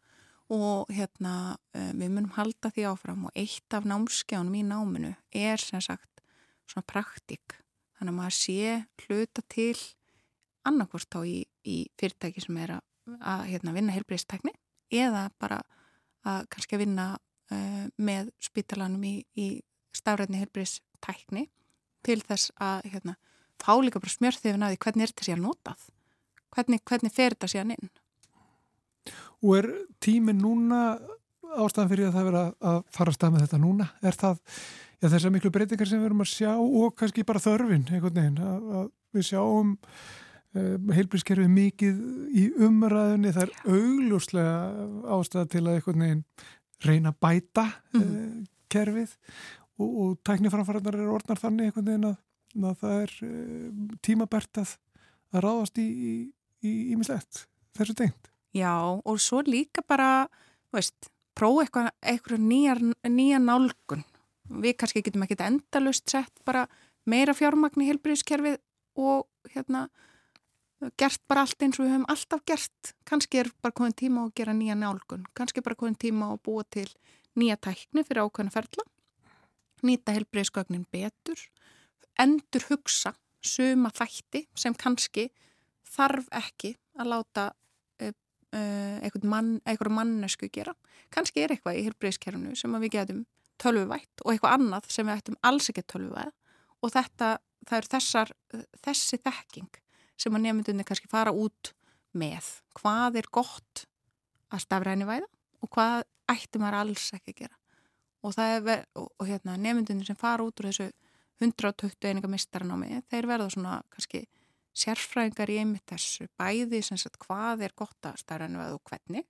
og hérna e, við munum halda því áfram og eitt af námskjánum í náminu er sem sagt svona praktik þannig að maður sé hluta til annarkvort á í, í fyrirtæki sem er að að hérna, vinna heilbreyðstekni eða bara að kannski að vinna uh, með spítalanum í, í stafræðni heilbreyðstekni til þess að hérna, fá líka bara smjörþifin að því hvernig er þetta síðan notað? Hvernig, hvernig fer þetta síðan inn? Og er tímin núna ástæðan fyrir að það vera að fara að stað með þetta núna? Er það já, þessar miklu breytingar sem við erum að sjá og kannski bara þörfin einhvern veginn að, að við sjáum um, heilbrískerfið mikið í umræðinni það er augljóslega ástæða til að einhvern veginn reyna að bæta mm -hmm. uh, kerfið og, og tækniframfæranar eru orðnar þannig einhvern veginn að, að það er uh, tímabært að, að ráðast í ímislegt þessu tengt. Já og svo líka bara, veist, prófa eitthvað, eitthvað nýja nálgun. Við kannski getum ekki endalust sett bara meira fjármagn í helbriðskerfið og hérna gert bara allt eins og við höfum alltaf gert. Kannski er bara komin tíma að gera nýja nálgun. Kannski bara komin tíma að búa til nýja tækni fyrir ákveðna ferla. Nýta helbriðsgögnin betur. Endur hugsa suma þætti sem kannski þarf ekki að láta uh, einhvern mann, mannesku gera. Kanski er eitthvað í helbreyðskerfnu sem við getum tölvuvætt og eitthvað annað sem við ættum alls ekki tölvuvæð og þetta, það er þessar, þessi þekking sem að nefndunni kannski fara út með. Hvað er gott að stafræni væða og hvað ættum maður alls ekki að gera. Og og, og hérna, nefndunni sem fara út úr þessu 120 eininga mistarannámi, þeir verða svona kannski sérfræðingar í einmitt þessu, bæði sem sagt hvað er gott að starfinu eða hvernig,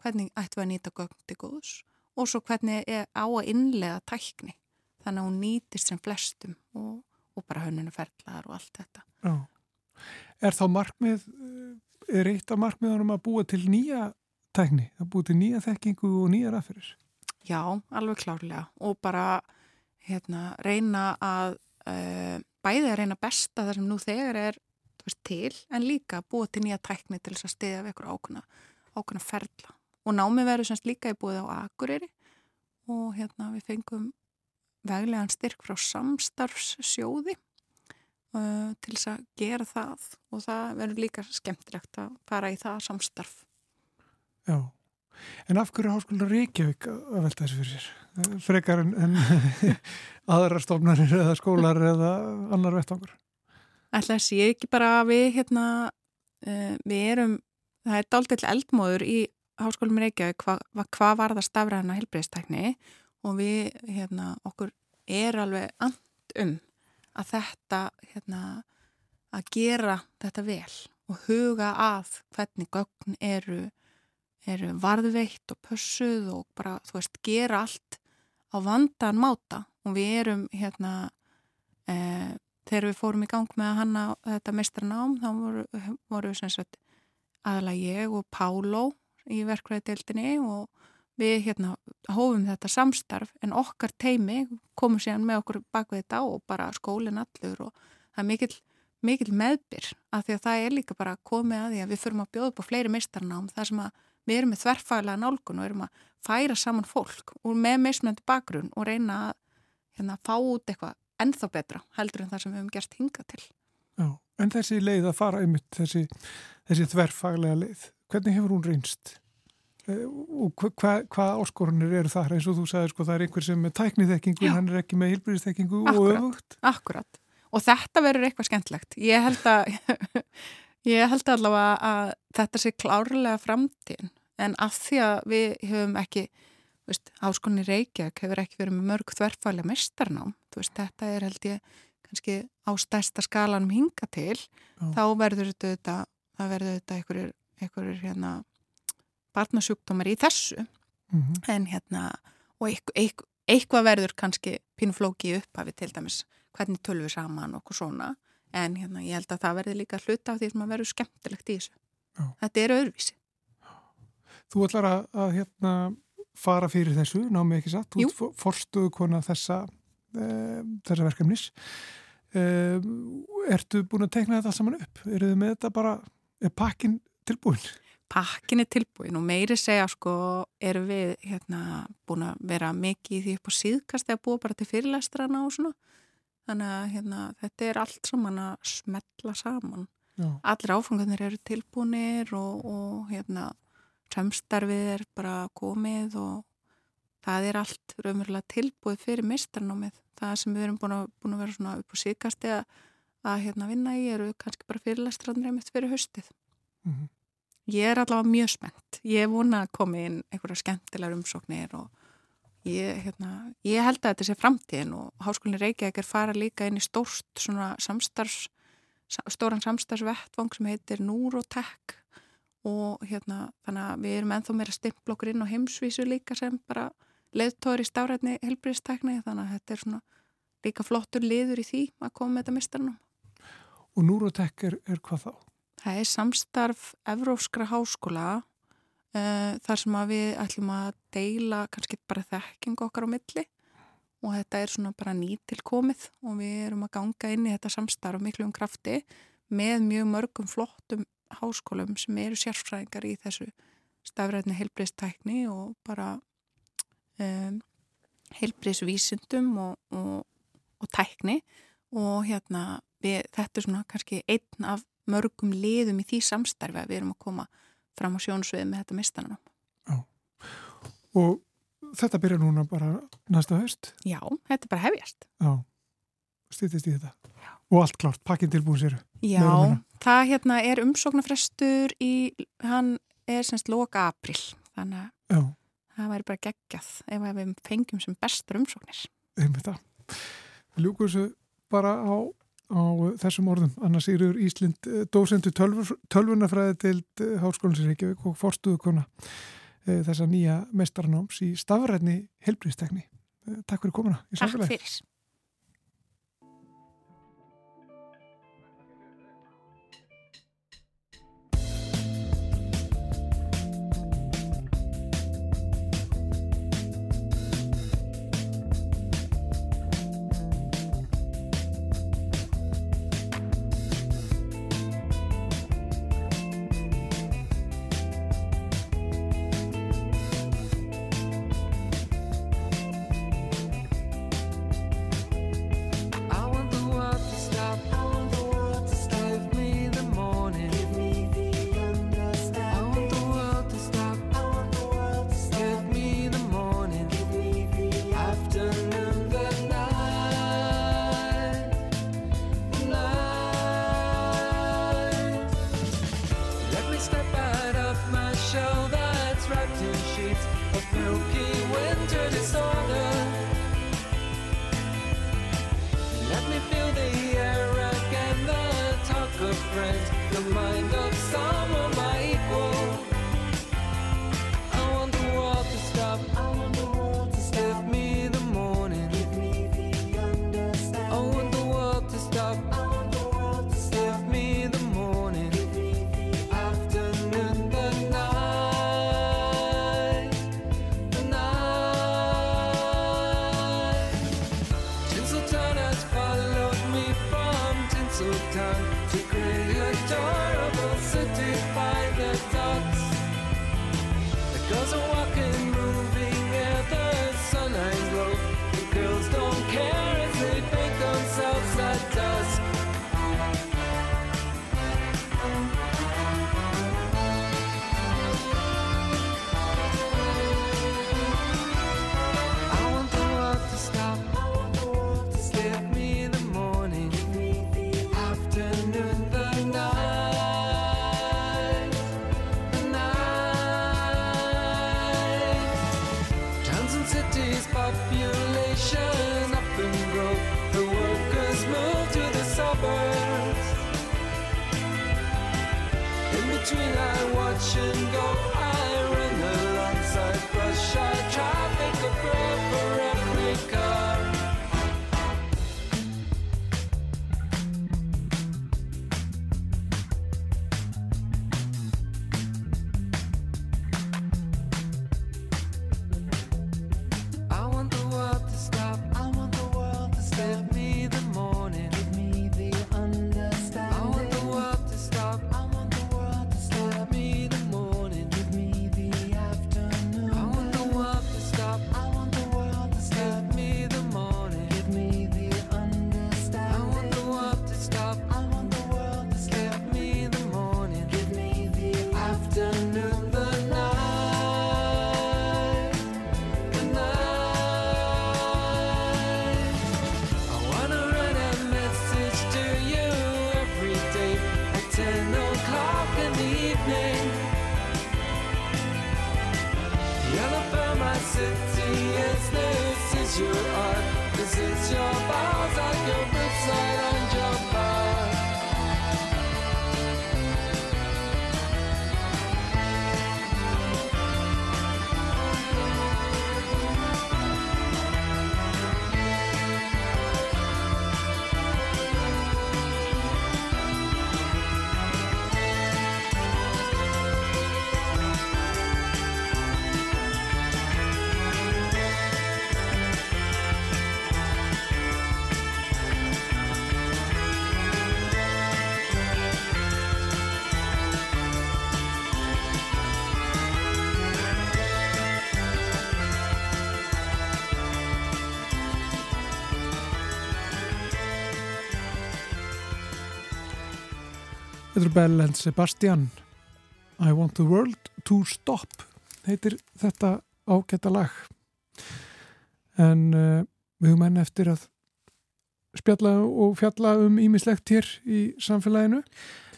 hvernig ættum við að nýta gögn til góðs og svo hvernig er á að innlega tækni þannig að hún nýtist sem flestum og, og bara hönnunarferðlar og allt þetta. Já. Er þá markmið, eh, er eitt af markmiðanum að búa til nýja tækni, að búa til nýja þekkingu og nýja rafyrir? Já, alveg klárlega og bara hérna, reyna að uh, bæði að reyna besta þar sem nú þegar er veist, til en líka búið til nýja tækni til þess að stiðja við eitthvað ákveðna, ákveðna ferla og námi verður semst líka í búið á Akureyri og hérna við fengum veglegan styrk frá samstarfssjóði uh, til þess að gera það og það verður líka skemmtilegt að fara í það samstarf Já, en af hverju háskóla Reykjavík að velta þessu fyrir sér? Frekar en, en aðra stofnarir eða skólar eða annar vettangur? ætla að sé ekki bara að við hérna, uh, við erum það er dálitill eldmóður í Háskólum Reykjavík hvað hva, var það stafræðina helbreyðstækni og við hérna, okkur er alveg and um að þetta hérna, að gera þetta vel og huga að hvernig gögn eru, eru varðveitt og pössuð og bara þú veist gera allt á vandan máta. Og við erum hérna eh, þegar við fórum í gang með að hanna þetta mestranám þá voru, voru sagt, aðalega ég og Páló í verkvæðadeildinni og við hérna hófum þetta samstarf en okkar teimi komum síðan með okkur bakvið þetta og bara skólinn allur og það er mikil, mikil meðbyr af því að það er líka bara komið að því að við förum að bjóða upp á fleiri mestranám þar sem að við erum með þverfælega nálgun og erum að færa saman fólk og með meðsmjöndi bakgrunn og reyna að hérna, fá út eitthvað ennþá betra heldur en það sem við hefum gert hinga til. Já, en þessi leið að fara einmitt, þessi, þessi þverfaglega leið, hvernig hefur hún reynst? Eh, og hvað hva áskorunir eru þar eins og þú sagði sko það er einhver sem er tækniþekkingu, Já. hann er ekki með hilbyrðisþekkingu og öfugt. Akkurat, og þetta verður eitthvað skemmtlegt. Ég held að, ég held allavega að þetta sé klárlega framtíðin en af því að við höfum ekki veist, háskólinni Reykjavík hefur ekki verið með mörg þverfælega mestarnám, veist, þetta er held ég kannski á stærsta skalanum hinga til, Já. þá verður þetta, það verður þetta einhverjir hérna barnasjúkdómar í þessu mm -hmm. en hérna, og eitth, eitth, eitthvað verður kannski pínuflóki upphafi til dæmis, hvernig tölum við saman og svona, en hérna ég held að það verður líka hluta af því sem að verður skemmtilegt í þessu. Já. Þetta er öðruvísi. Þú ætlar að, að hérna fara fyrir þessu, námi ekki satt, þú ert forstuðu kona þessa, e, þessa verkefnis. E, ertu búin að tekna þetta saman upp? Eru þið með þetta bara, er pakkin tilbúin? Pakkin er tilbúin og meiri segja sko, eru við hérna búin að vera mikið í því upp á síðkast eða búa bara til fyrirlestrana og svona. Þannig að hérna, þetta er allt saman að smetla saman. Já. Allir áfangarnir eru tilbúinir og, og hérna samstarfið er bara komið og það er allt raunverulega tilbúið fyrir mistarnámið. Það sem við erum búin að, búin að vera svona upp á síkast eða að hérna vinna í eru kannski bara fyrirlestrandir einmitt fyrir höstið. Mm -hmm. Ég er allavega mjög spennt. Ég vona að koma inn einhverja skemmtilegar umsóknir og ég, hérna, ég held að þetta sé framtíðin og Háskólinni Reykjavík er fara líka inn í stórst svona samstarfs, stóran samstarfsvettvang sem heitir Núrotek og hérna þannig að við erum enþá meira stimpl okkur inn á heimsvísu líka sem bara leðtóður í stafrætni helbriðstekni þannig að þetta er svona líka flottur liður í því að koma með þetta mistarnum. Og Núrotek er, er hvað þá? Það er samstarf Evróskra háskóla uh, þar sem við ætlum að deila kannski bara þekking okkar á milli og þetta er svona bara nýtilkomið og við erum að ganga inn í þetta samstarf miklu um krafti með mjög mörgum flottum háskólum sem eru sérfræðingar í þessu stafræðni heilbreyðstækni og bara um, heilbreyðsvísundum og, og, og tækni. Og hérna við, þetta er svona kannski einn af mörgum liðum í því samstarfi að við erum að koma fram á sjónsvið með þetta mistanum. Já, og þetta byrjar núna bara næsta höst? Já, þetta er bara hefjast. Já, stýttist í þetta. Já. Og allt klárt, pakkin tilbúin sér. Já, það hérna er umsóknarfrestur í, hann er semst loka april, þannig að Já. það væri bara geggjað ef við fengjum sem bestur umsóknir. Einmitt það. Við ljúkum þessu bara á á þessum orðum. Anna Sýrur Íslind, dósendu tölvunafræði til Háskólinsir Reykjavík og forstuðu kona þessa nýja mestarnáms í stafræðni helbriðstekni. Takk fyrir komuna. Takk fyrir. Þetta er Bell and Sebastian I want the world to stop heitir þetta ágæta lag. En uh, við höfum enn eftir að spjalla og fjalla um ímislegt hér í samfélaginu.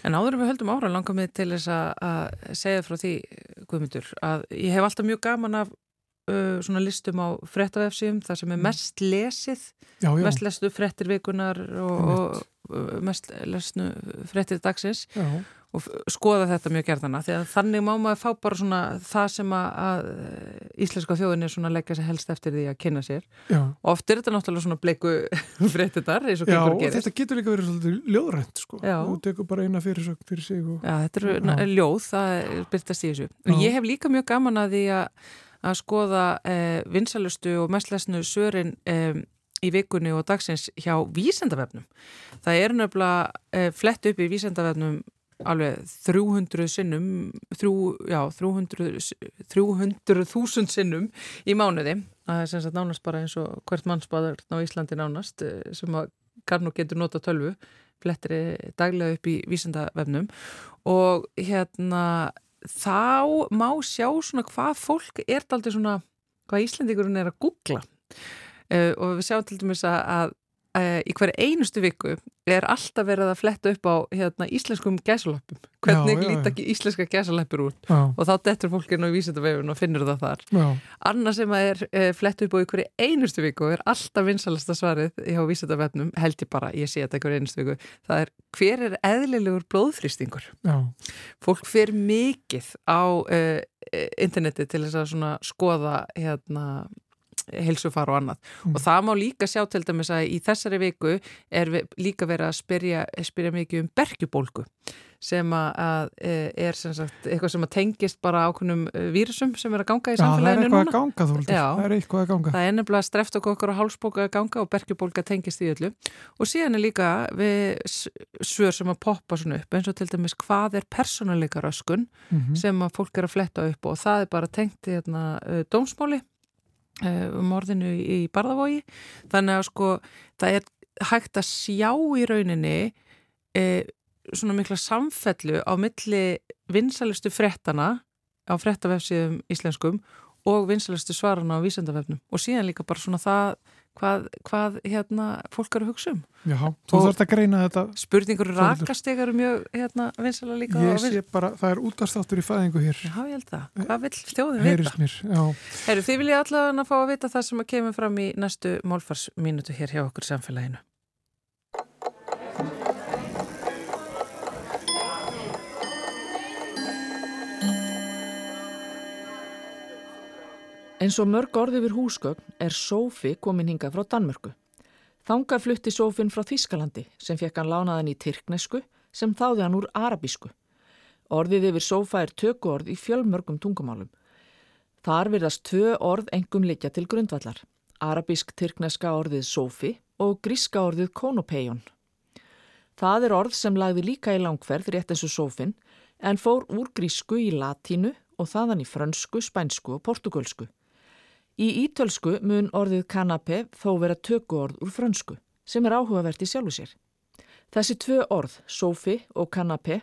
En áður en við höldum ára langar mig til þess að, segja frá því, Guðmundur, að ég hef alltaf mjög gaman af uh, svona listum á frettavefsíum, það sem er mest lesið, já, já, mest lestu frettir vikunar og, og mest lesnu frettir dagsins já, og skoða þetta mjög gerðana því að þannig má maður fá bara svona það sem að, að íslenska þjóðin er svona að leggja sér helst eftir því að kynna sér já. og oft er þetta náttúrulega svona bleiku frettitar eins og Já, gengur og gerist þetta getur líka verið svolítið ljóðrænt sko. Já. Þú tekur bara eina fyrirsögn fyrir sig og... Já, þetta Já. na- ljóð, það er byrtast í þessu. Já. Ég hef líka mjög gaman að því að, að skoða eh, vinsalustu og mestlesnu sörin eh, í vikunni og dagsins hjá vísendavefnum. Það er nefnilega eh, flett upp í vísendavefnum alveg 300 sinnum, þrjú, já, 300 300.000 sinnum í mánuði. Það er sem sagt nánast bara eins og hvert mannspaður á Íslandi nánast eh, sem að kann og getur nota tölvu flettri daglega upp í vísendavefnum og hérna þá má sjá svona hvað fólk er aldrei svona, hvað Íslendingurinn er að googla uh, og við sjáum til dæmis að, að uh, í hverju einustu viku er alltaf verið að fletta upp á hérna, íslenskum gæsalöppum. Hvernig líta ekki íslenska gæsalöppur út? Já, og þá dettur fólk inn á vísendavefun og finnur það þar. Já, Annað sem að er uh, flett upp á ykkur einustu viku er alltaf vinsalasta svarið hjá vísendavefnum, held ég bara, ég sé þetta ykkur einustu viku, það er hver er eðlilegur blóðþrýstingur? já, Fólk fer mikið á uh, interneti til þess að skoða hérna heilsufar og annað Mm. og það má líka sjá til dæmis að í þessari viku er líka verið að spyrja, spyrja mikið um bergjubólgu sem að, eh, er sem sagt eitthvað sem að tengist bara ákveðnum eh, vírusum sem er að ganga í já það er samfélaginu eitthvað núna að ganga Já. það er eitthvað að ganga Það er nefnilega streftakokkur og hálsbólga að ganga og bergjubólga tengist í öllu og síðan er líka við svör sem að poppa svona upp eins og til dæmis hvað er persónuleika röskun Mhm. sem að fólk er að fletta upp og það er bara tengt í hérna, dómsmáli uh, um orðinu í barðavogi. Þannig að sko það er hægt að sjá í rauninni uh, svona mikla samfellu á milli vinsalustu frettana á frettavefsíðum íslenskum og vinsalustu svarana á vísendavefnum og síðan líka bara svona það hvað, hvað hérna fólk er að hugsa um Já, þú Og- þarfst að greina þetta spurningur rakastegar eru mjög hérna vinsala líka Ég sé bara, það er útastáttur í fæðingu hér Já, ég held það. Hvað vill þjóðin vita? Heyrist mér, já Herru, þið viljið allavega að fá að vita það sem að kemur fram í næstu málfarsmínutu hér hjá okkur samfélaginu. Eins og mörg orð yfir húsgögn er Sofi komin hingað frá Danmörku. Þangað flutti Sofin frá Þískalandi sem fekk hann lánaðan í tyrknesku sem þáði hann úr arabísku. Orðið yfir Sofa er tökuorð í fjölmörgum tungumálum. Þar virðast tvö orð engum liggja til grundvallar. Arabísk-tyrkneska orðið Sofi og gríska orðið Konopeion. Það er orð sem lagði líka í langferð rétt eins og Sofin en fór úr grísku í latínu og þaðan í frönsku, spænsku og portugalsku. Í ítölsku mun orðið kanapé þó vera tökuorð úr frönsku, sem er áhugavert í sjálfu sér. Þessi tvö orð, sofi og kanapé,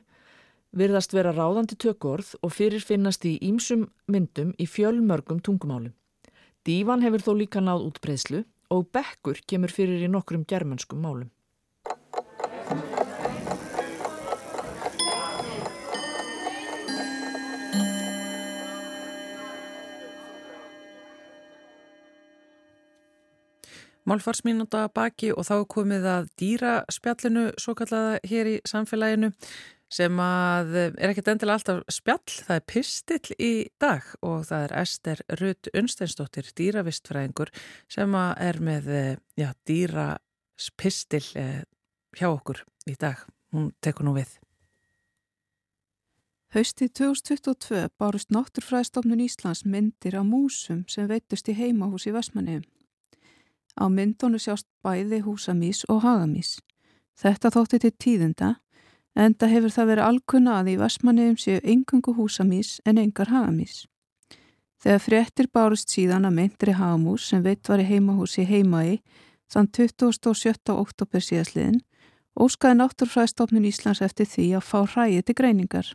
virðast vera ráðandi tökuorð og fyrir finnast í ímsum myndum í fjölmörgum tungumálum. Dívan hefur þó líka náð útbreyslu og bekkur kemur fyrir í nokkrum germanskum málum. Málfarsmínúta baki og þá komið að dýraspjallinu svo kallaða hér í samfélaginu sem að er ekkert endilega alltaf spjall, það er pistill í dag og það er Ester Rutt Unsteinsdóttir, dýravistfræðingur sem er með já, dýraspistill eh, hjá okkur í dag. Hún tekur nú við. Haustið 2022 bárust Náttúrfræðstofnun Íslands myndir á músum sem veitust í heimahús í Vestmanniðum. Á myndonu sjást bæði húsamís og hagamís. Þetta þótti til tíðenda, en það hefur það verið alkunna að í Vestmanniðum séu engungu húsamís en engar hagamís. Þegar fréttir bárust síðan að myndri hagamús sem veitt var í heimahús í heimaði þann 27. oktober síðasliðin, óskaði Náttúrfræðstofnun Íslands eftir því að fá hræði til greiningar.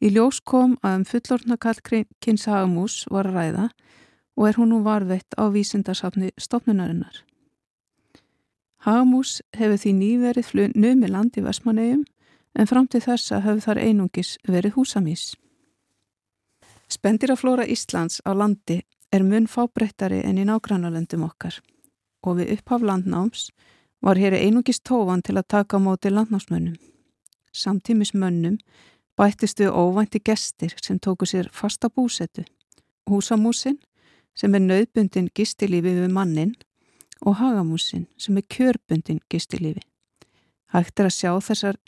Í ljós kom að um fullorna kallkynns hagamús var að ræða og er hún nú varveitt á vísindarsafni stopnunarinnar. Hagamús hefur því nýverið numi land í Vestmannegjum en fram til þessa hefur þar einungis verið húsamís. Spendiraflóra Íslands á landi er mun fábreyttari en í nágrannalöndum okkar og við upphaf landnáms var hér einungis tófan til að taka á móti landnámsmönnum. Samtímis mönnum bættist við óvænti gestir sem tóku sér fasta búsetu, húsamúsin sem er nöðbundin gistilífi við mannin og hagamúsin sem er kjörbundin gistilífi. Hægt er að sjá þessar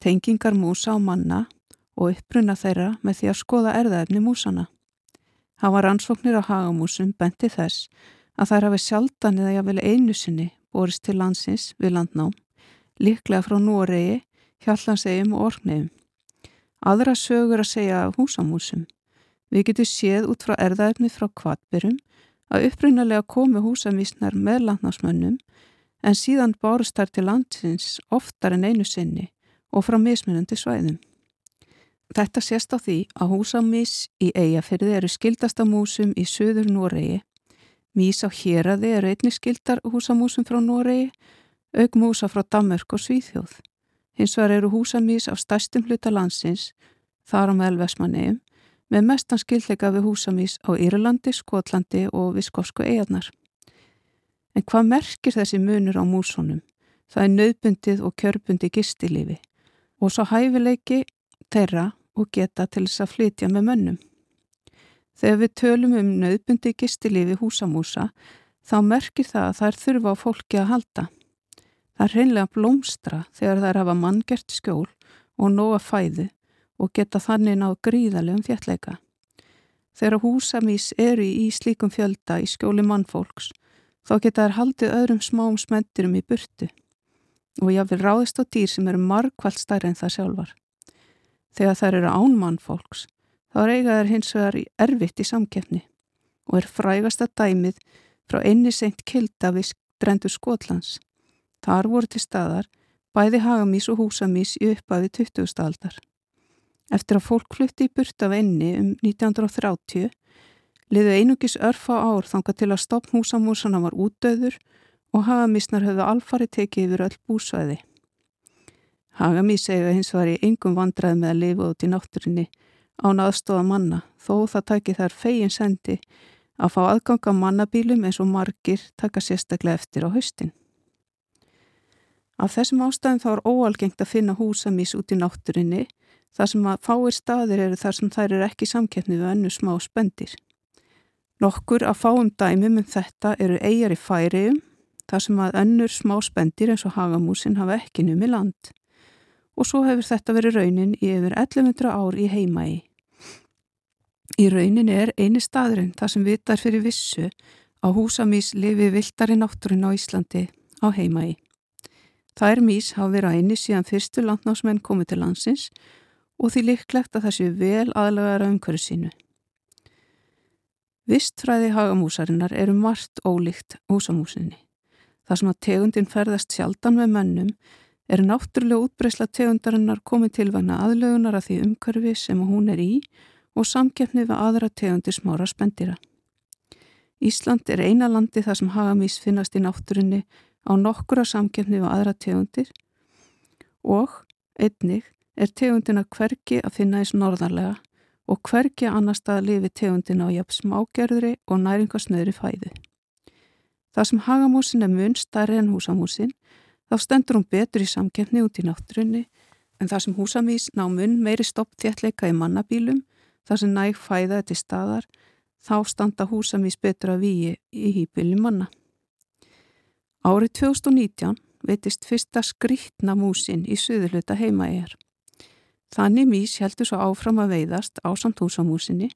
tengingar músa á manna og uppbrunna þeirra með því að skoða erðaefni músana. Hafa rannsóknir á hagamúsum benti þess að þær hafi sjaldan eða jáfnvel einu sinni borist til landsins við landnám, líklega frá Noregi, Hjallansegjum og Orknegjum. Aðra sögur að segja húsamúsum. Við getum séð út frá erðaefni frá kvartbyrjum að upprunalega komi húsamísnar með landnámsmönnum en síðan bárust þær til landsins oftar en einu sinni og frá mismunandi svæðum. Þetta sést á því að húsamís í eigafyrði eru skildasta músum í söður Noregi. Mís á héræði eru einni skildar húsamúsum frá Noregi, auk músa frá Damörk og Svíþjóð. Hins vegar eru húsamís á stærstum hluta landsins, þar á meðal Vesmanegum, með mestan skildleika við húsamís á Írlandi, Skotlandi og Viskósku eigarnar. En hvað merkir þessi munur á músónum? Það er nöðbundið og kjörbundi gistilífi og svo hæfileiki þeirra og geta til þess að flytja með mönnum. Þegar við tölum um nöðbundi gistilífi húsamúsa þá merkir það að er þurfa á fólki að halda. Það er hreinlega blómstra þegar þær hafa manngert skjól og nóga fæðu og geta þannig náð gríðalegum þjallega. Þegar húsamís eru í slíkum fjölda í skjóli mannfólks þá geta þær haldið öðrum smám smendurum í burtu og jáfnvel ráðist á dýr sem eru margkvælt stærri en það sjálfar. Þegar þær eru án mannfólks þá er eigaðar hins vegar í erfitt í samkeppni og er frægasta dæmið frá einni seint kilda við drendur Skotlands. Þar voru til staðar bæði hagamís og húsamís í uppafi 20. aldar. Eftir að fólk flutti í burt af enni um 1930 liðu einugis örfa ár þanga til að stopp húsamúsana var útdöður og hagamísnar höfðu alfari tekið yfir öll búsvæði. Hagamís eiga hins var í engum vandrað með að lifa út í náttúrinni án aðstofa manna þó það tæki þar fegin sendi að fá aðganga mannabílum eins og margir taka sérstaklega eftir á haustin. Af þessum ástæðum þá er óalgengt að finna húsamís út í náttúrinni þar sem að fáir staðir eru þar sem þær eru ekki samkeppni við önnu smá spendir. Nokkur að fáum dæmum um þetta eru eigjar í færiðum þar sem að önnur smá spendir eins og hagamúsin hafa ekki numi land og svo hefur þetta verið raunin í yfir 1100 ár í heimægi. Í raunin er eini staðurinn þar sem vitar fyrir vissu á húsamís lifi viltar í náttúrin á Íslandi á heimægi. Þær mís hafa verið að einni síðan fyrstu landnámsmenn komið til landsins og því líklegt að það séu vel aðlagaðara umhverju sínu. Vistfræði hagamúsarinnar eru margt ólíkt húsamúsinni. Það sem að tegundin ferðast sjaldan með mönnum er náttúrulega útbreysla tegundarinnar komið til vegna aðlögunar að því umhverfi sem hún er í og samkeppni við aðra tegundir smára spendira. Ísland er eina landi þar sem hagamís finnast í náttúrinni á nokkura samkjöfni við aðra tegundir og einnig er tegundina hverki að finna eins norðarlega og hverki annar stað lifi tegundina á jafn smágerðri og næringasnöðri fæðu. Það sem hagamúsin er mun starri en húsamúsin, þá stendur hún betur í samkeppni út í náttúrunni en það sem húsamís ná mun meiri stoppþjallega í mannabílum, það sem næg fæða til staðar, þá standa húsamís betur að výi í hýpili manna. Árið 2019 veitist fyrsta skrítna músin í suðurluta heima er. Þannig mís heldur svo áfram að veiðast á samt húsamúsinni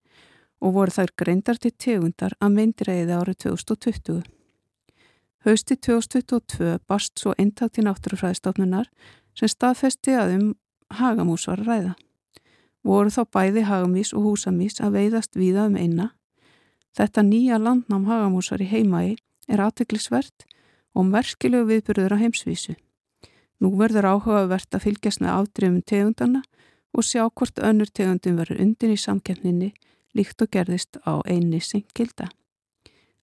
og voru þær greindar til tegundar að myndreiði árið 2020. Hausti 2022 barst svo eintak til náttúrufræðistofnunar sem staðfesti að um hagamús var að ræða. Voru þá bæði hagamís og húsamís að veiðast víða um einna. Þetta nýja landnám hagamúsar í heimægi er aðteglisvert og merkilegu viðbyrður á heimsvísu. Nú verður áhugavert að fylgjast með afdrifum tegundana og sjá hvort önnur tegundum verður undin í samkeppninni líkt og gerðist á einni sengilda.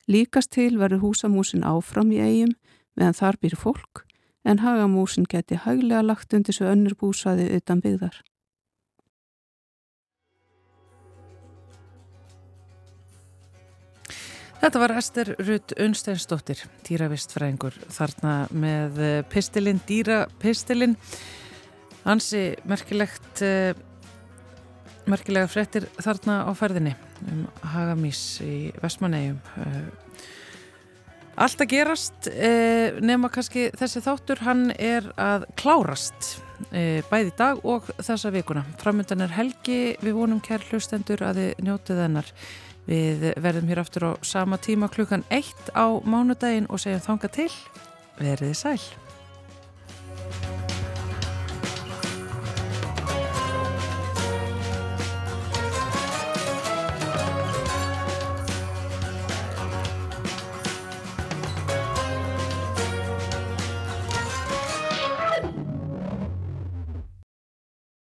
Líkast til verður húsamúsin áfram í eigum meðan þar býr fólk en hagamúsin geti hæglega lagt undir svo önnur búsvæði utan byggðar. Þetta var Ester Rutt Unsteinsdóttir, dýravistfræðingur, þarna með pistilinn, dýrapistilinn. Hansi merkilegt, eh, merkilega frettir þarna á ferðinni um Hagamís í Vestmannegjum. Eh, allt að gerast, eh, nema kannski þessi þáttur, hann er að klárast bæði dag og þessa vikuna. Framöndan er helgi, við vonum kær hlustendur að þið njótið hennar. Við verðum hér aftur á sama tíma klukkan eitt á mánudaginn og segjum þanga til. Verðið sæl.